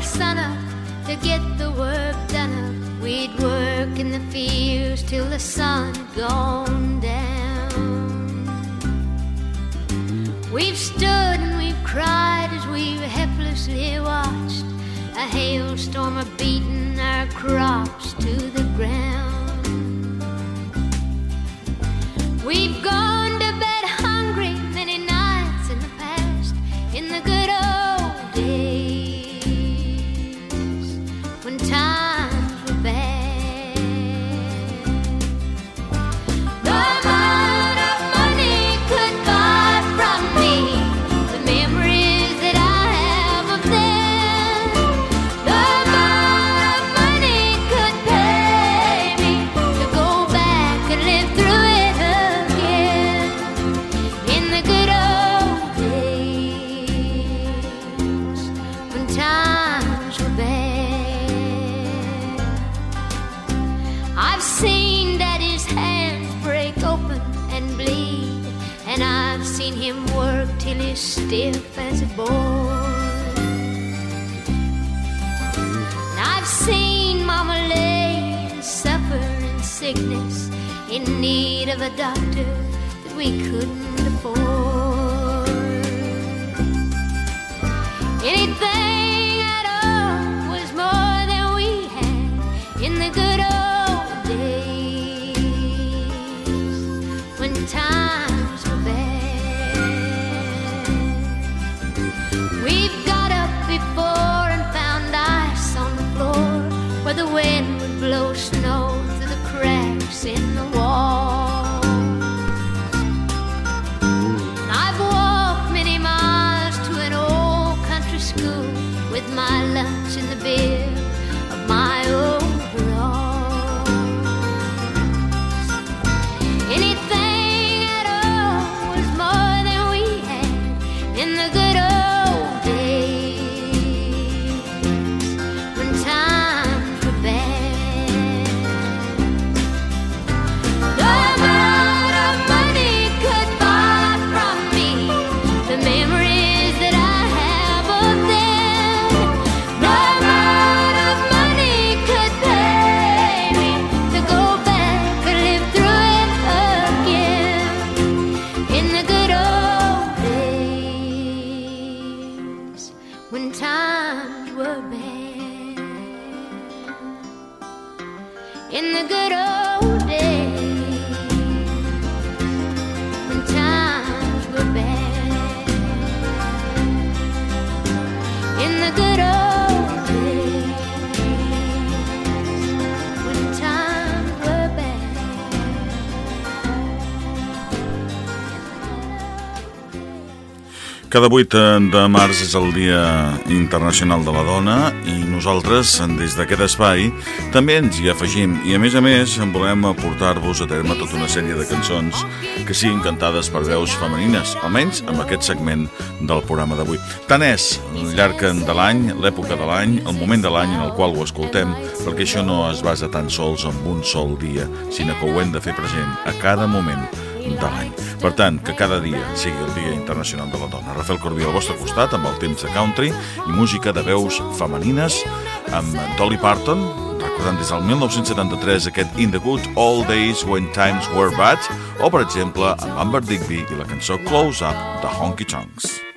before sunup to get the work done up. We'd work in the fields till the sun had gone down. We've stood and we've cried as we've helplessly watched a hailstorm of beating our crops to the ground. We've gone Cada 8 de març és el Dia Internacional de la Dona i nosaltres, des d'aquest espai, també ens hi afegim i, a més a més, volem aportar-vos a terme tota una sèrie de cançons que siguin cantades per veus femenines, almenys amb aquest segment del programa d'avui. Tant és llarg de l'any, l'època de l'any, el moment de l'any en el qual ho escoltem, perquè això no es basa tan sols en un sol dia, sinó que ho hem de fer present a cada moment de l'any. Per tant, que cada dia sigui el Dia Internacional de la Dona. Rafael Corbí al vostre costat amb el temps de country i música de veus femenines amb Dolly Parton, recordant des del 1973 aquest In the Good Old Days When Times Were Bad, o per exemple amb Amber Digby i la cançó Close Up de Honky Tonks.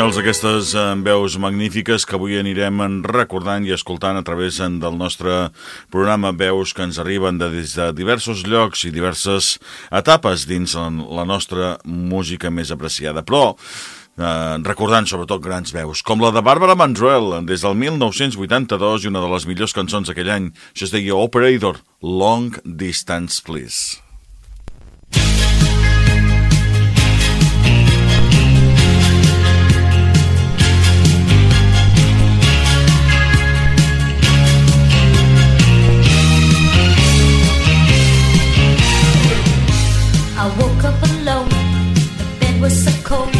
genials aquestes eh, veus magnífiques que avui anirem recordant i escoltant a través eh, del nostre programa veus que ens arriben de, des de diversos llocs i diverses etapes dins la nostra música més apreciada. Però eh, recordant sobretot grans veus, com la de Bàrbara Manzuel, des del 1982 i una de les millors cançons d'aquell any, això es deia Operator, Long Distance Please. was so cold.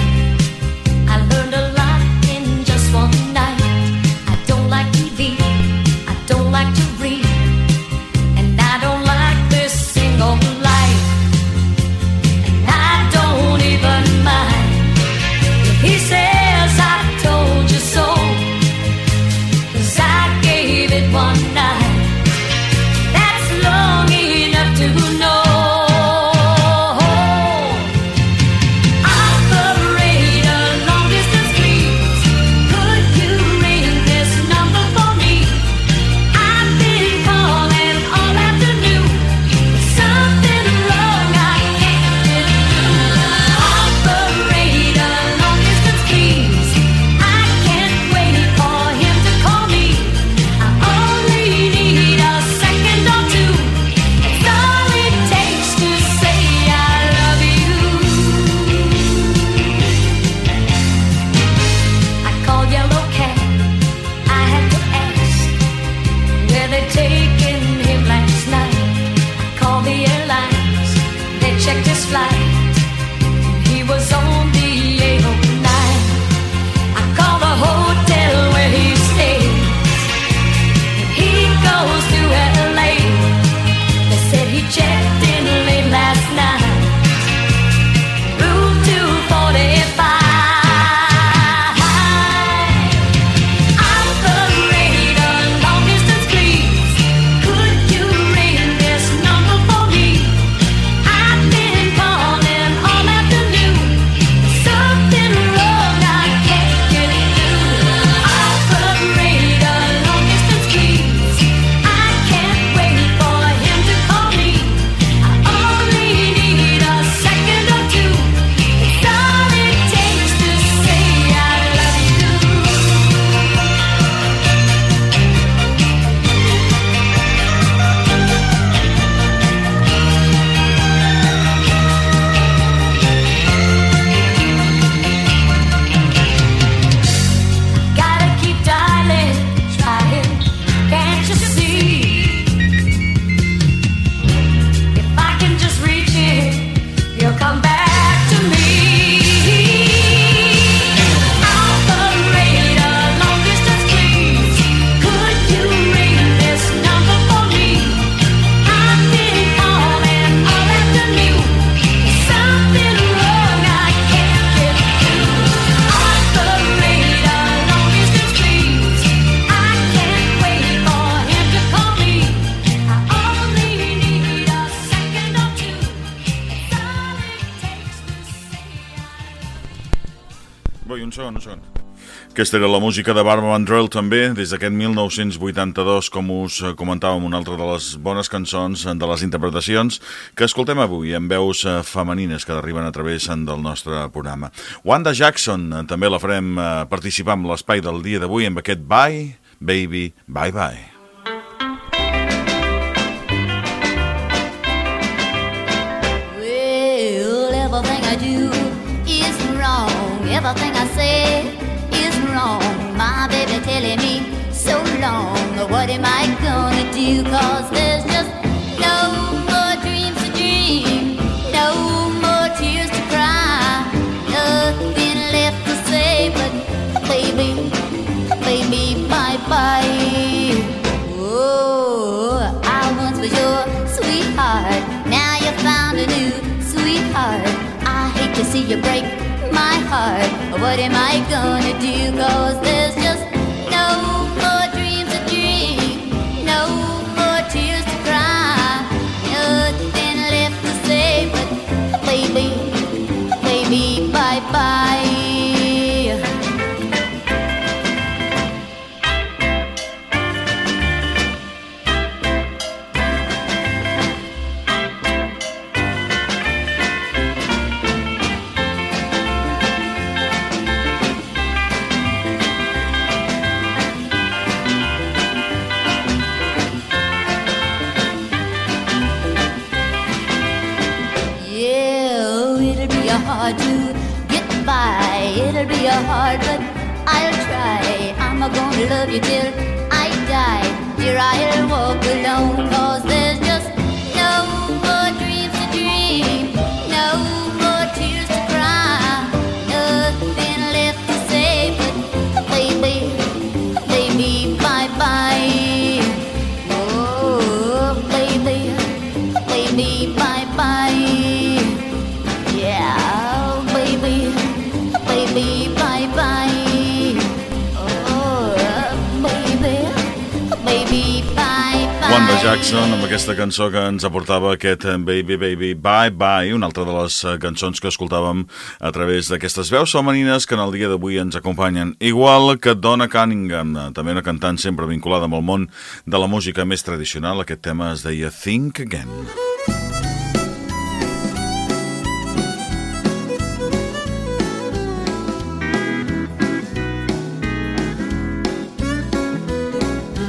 un segon, un segon. Aquesta era la música de Barbara Mandrell també, des d'aquest 1982, com us eh, comentàvem, una altra de les bones cançons, de les interpretacions que escoltem avui amb veus eh, femenines que arriben a través eh, del nostre programa. Wanda Jackson, també la farem participar en l'espai del dia d'avui amb aquest Bye, Baby, Bye Bye. Everything I do is wrong, everything I Telling me so long. What am I gonna do? Cause there's just no more dreams to dream. No more tears to cry. Nothing left to say but baby, baby, bye bye. Oh, I once was your sweetheart. Now you found a new sweetheart. I hate to see you break my heart. What am I gonna do? Cause there's just no It'll be a hard, but I'll try. I'm a gonna love you till I die. Dear, I'll walk alone, cause there's Jackson amb aquesta cançó que ens aportava aquest eh, Baby Baby Bye Bye, una altra de les eh, cançons que escoltàvem a través d'aquestes veus femenines que en el dia d'avui ens acompanyen. Igual que Donna Cunningham, eh, també una cantant sempre vinculada amb el món de la música més tradicional. Aquest tema es deia Think Again.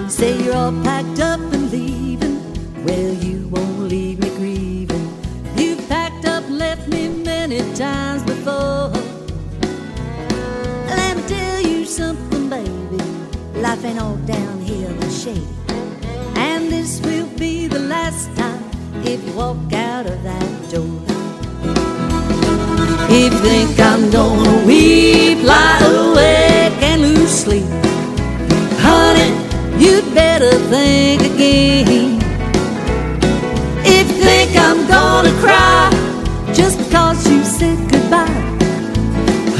Say you're all packed up All downhill and shady. And this will be the last time if you walk out of that door. If you think I'm gonna weep, lie awake and lose sleep. Honey, you'd better think again. If you think I'm gonna cry just because you said goodbye,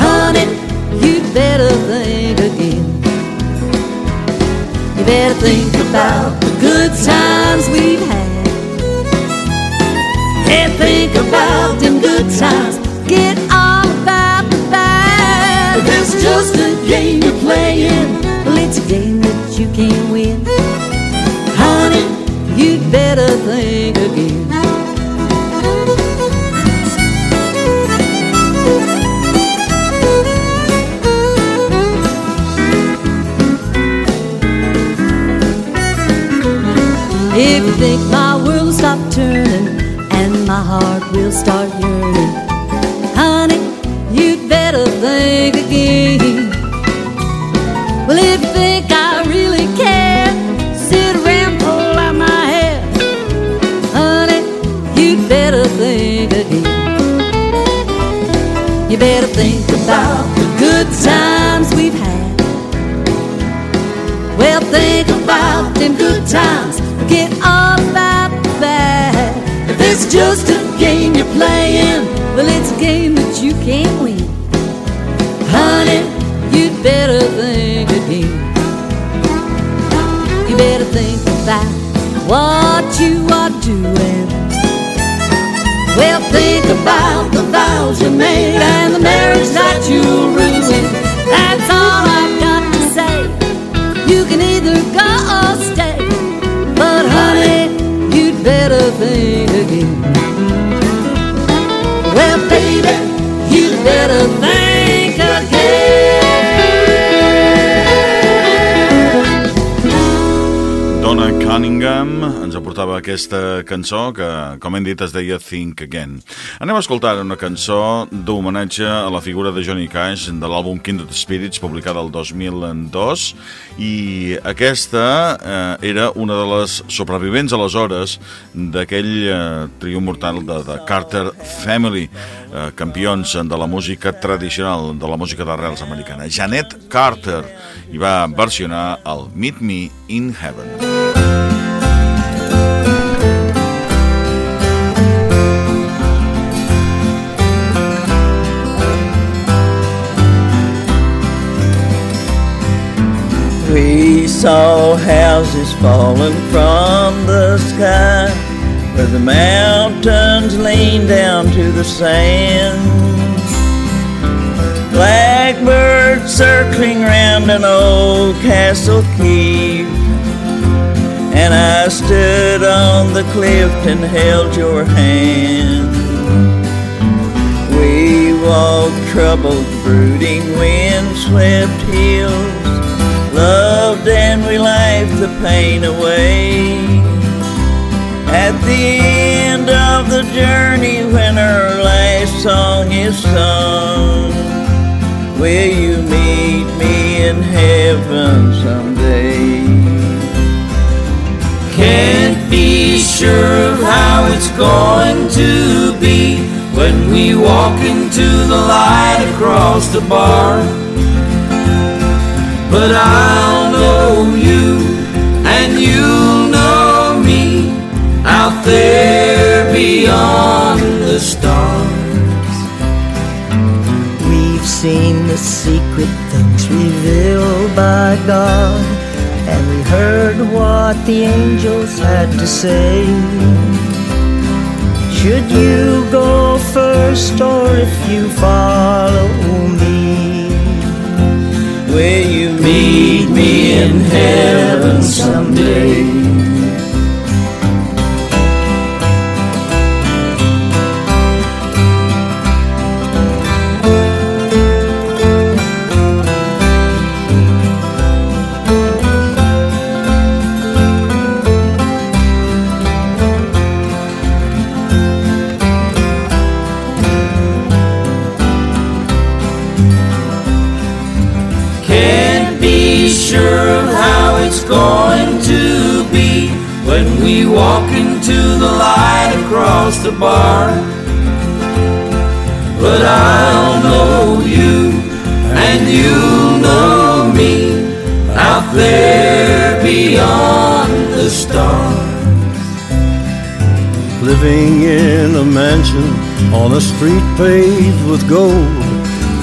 honey, you'd better think. You better think about the good times we've had. And think about them good times. Get all about the bad. It's just a game you're playing, well, it's a game that you can't win. Honey, you'd better think again. My heart will start yearning, honey, you'd better think again. Well, if you think I really care, sit around, pull out my hair, honey, you'd better think again. You better think about the good times we've had. Well, think about them good times. Forget all you're playing, well, it's a game that you can't win. Honey, you'd better think again. You better think about what you are doing. Well, think about the vows you made and the marriage that you'll ruin. That's all I've got to say. You can either go or stay. better Cunningham ens aportava aquesta cançó que, com hem dit, es deia Think Again. Anem a escoltar una cançó d'homenatge a la figura de Johnny Cash de l'àlbum Kindred Spirits, publicada el 2002, i aquesta eh, era una de les sobrevivents aleshores d'aquell eh, trio mortal de, de Carter Family, eh, campions de la música tradicional, de la música d'arrels americana. Janet Carter, i va versionar el Meet Me in Heaven. Saw houses falling from the sky where the mountains lean down to the sand. Blackbirds circling round an old castle keep. And I stood on the cliff and held your hand. We walked troubled, brooding, wind-swept hills loved and we laughed the pain away. At the end of the journey, when our last song is sung, will you meet me in heaven someday? Can't be sure of how it's going to be when we walk into the light across the bar. But I'll know you and you'll know me out there beyond the stars. We've seen the secret things revealed by God, and we heard what the angels had to say. Should you go first or if you follow Will you meet me in heaven someday? Going to be when we walk into the light across the bar. But I'll know you and you'll know me out there beyond the stars. Living in a mansion on a street paved with gold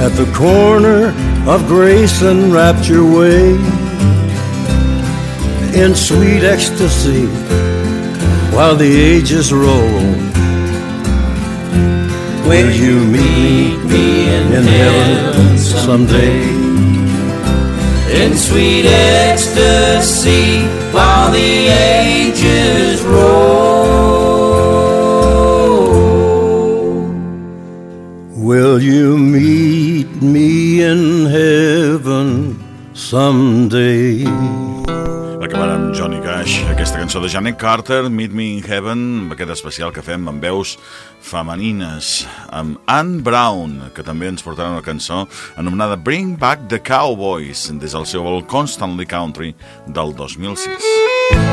at the corner of Grace and Rapture Way. In sweet ecstasy while the ages roll. Will you meet me in heaven someday? in sweet ecstasy while the ages roll. Will you meet me in heaven someday? Acabant amb Johnny Cash, aquesta cançó de Janet Carter, Meet Me in Heaven, aquest especial que fem amb veus femenines, amb Anne Brown, que també ens portarà una cançó anomenada Bring Back the Cowboys, des del seu All Constantly Country del 2006.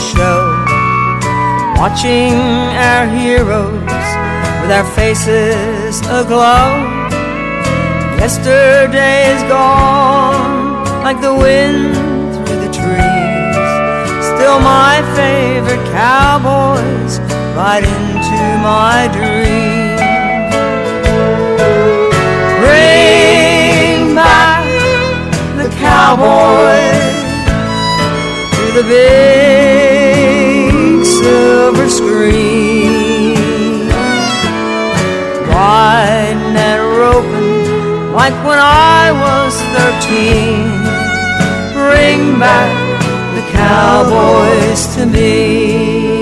Show, watching our heroes with our faces aglow. Yesterday is gone like the wind through the trees. Still, my favorite cowboys ride into my dreams. Bring back the cowboys to the big Bring back the cowboys to me.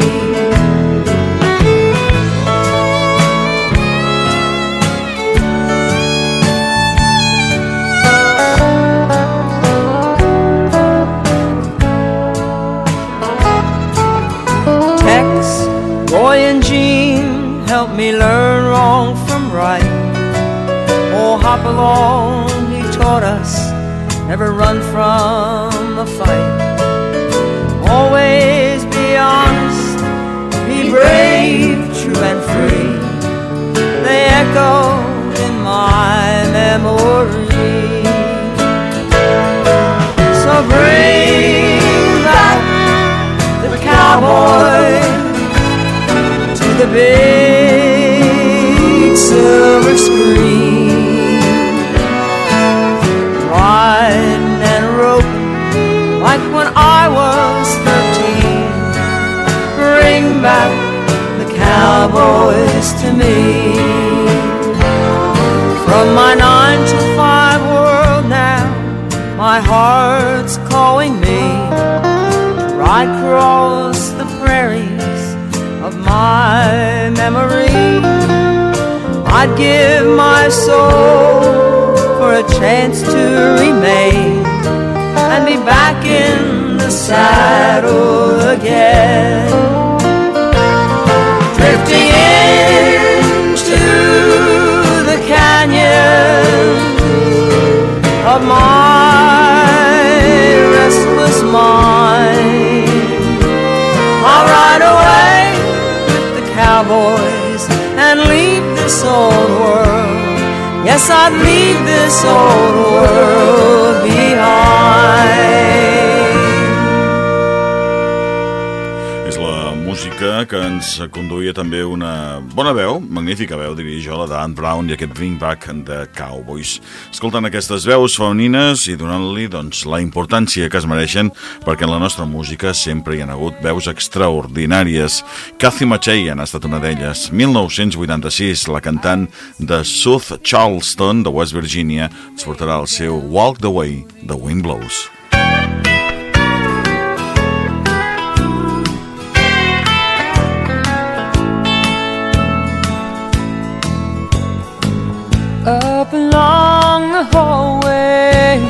Tex, Roy, and me learn wrong from right. Oh, hop along, he taught us never run from a fight. Always be honest, be brave, true and free. They echo in my memory. So bring back the cowboy to the big silver screen. Back the cowboys to me. From my nine to five world now, my heart's calling me ride across the prairies of my memory. I'd give my soul for a chance to remain and be back in the saddle again. Of my restless mind. I'll ride away with the cowboys and leave this old world. Yes, I'd leave this old que ens conduïa també una bona veu, magnífica veu, diria jo, la d'Anne Brown i aquest Bring Back de Cowboys. Escoltant aquestes veus femenines i donant-li doncs, la importància que es mereixen perquè en la nostra música sempre hi ha hagut veus extraordinàries. Kathy Matchey ha estat una d'elles. 1986, la cantant de South Charleston, de West Virginia, ens portarà el seu Walk the Way, The Wind Blows. The hallway,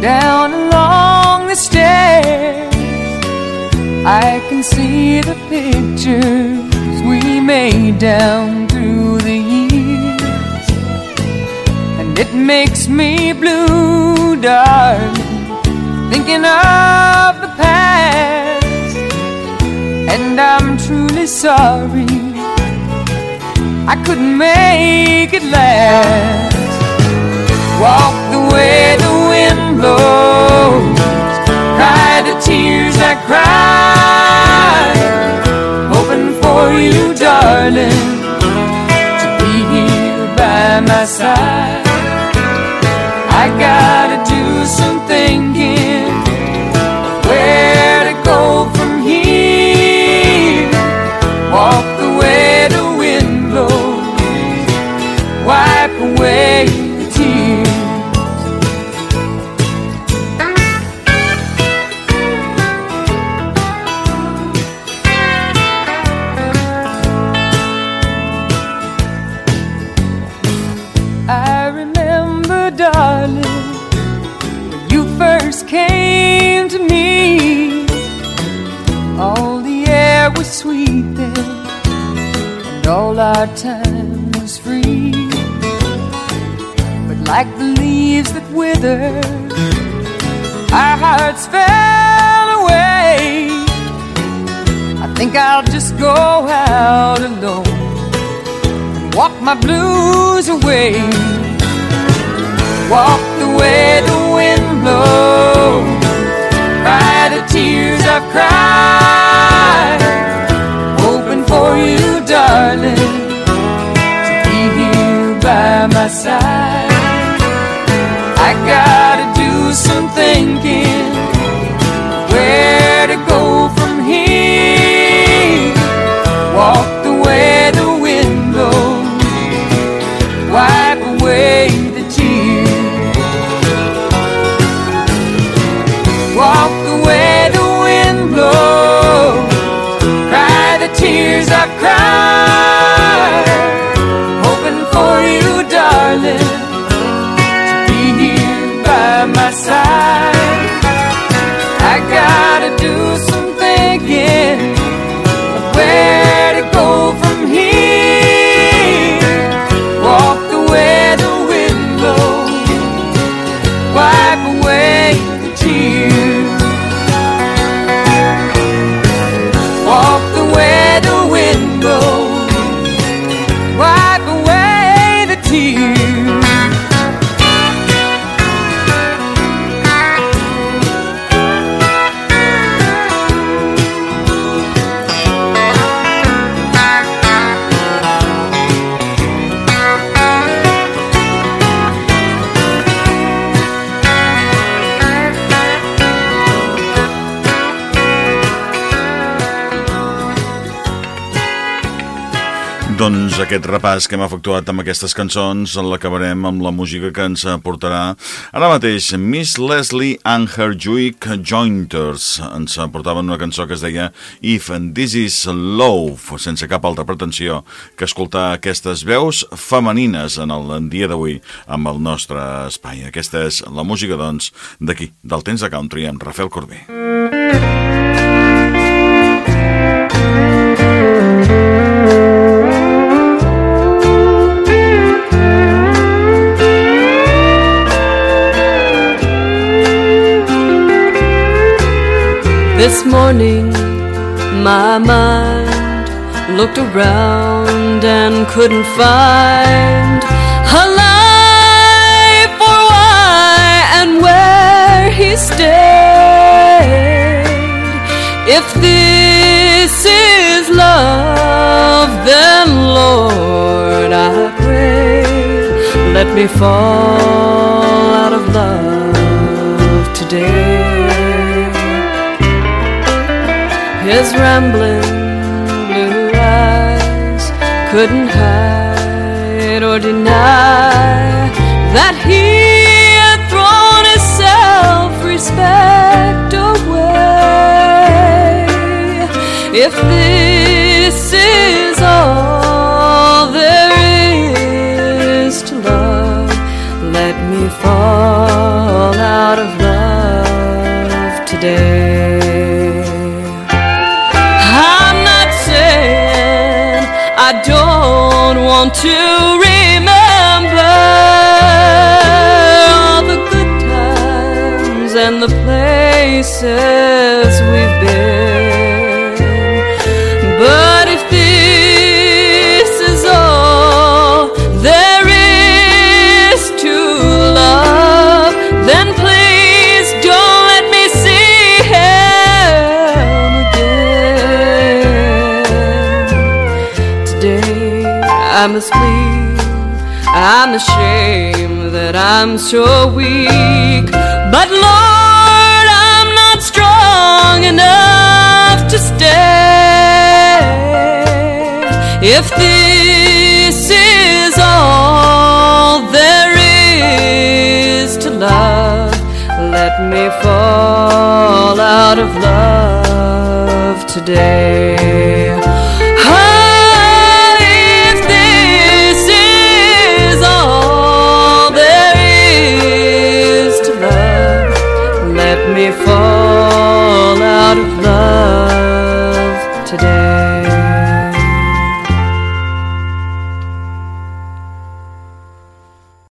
down along the stairs, I can see the pictures we made down through the years. And it makes me blue, darling, thinking of the past. And I'm truly sorry I couldn't make it last. Walk the way the wind blows, cry the tears I cried, hoping for you, darling, to be here by my side. I gotta aquest repàs que hem efectuat amb aquestes cançons l'acabarem amb la música que ens portarà ara mateix Miss Leslie and her Juic Jointers. Ens portaven una cançó que es deia If This Is Love, sense cap altra pretensió que escoltar aquestes veus femenines en el dia d'avui amb el nostre espai. Aquesta és la música, doncs, d'aquí, del temps de country amb Rafael Corbí. This morning, my mind looked around and couldn't find a life or why and where he stayed. If this is love, then Lord, I pray, let me fall out of love today. His rambling blue eyes couldn't hide or deny that he had thrown his self-respect away. If this is all there is to love, let me fall out of love today. To remember all the good times and the places we've been. I must leave. I'm ashamed that I'm so weak. But Lord, I'm not strong enough to stay. If this is all there is to love, let me fall out of love today. we fall out of love today?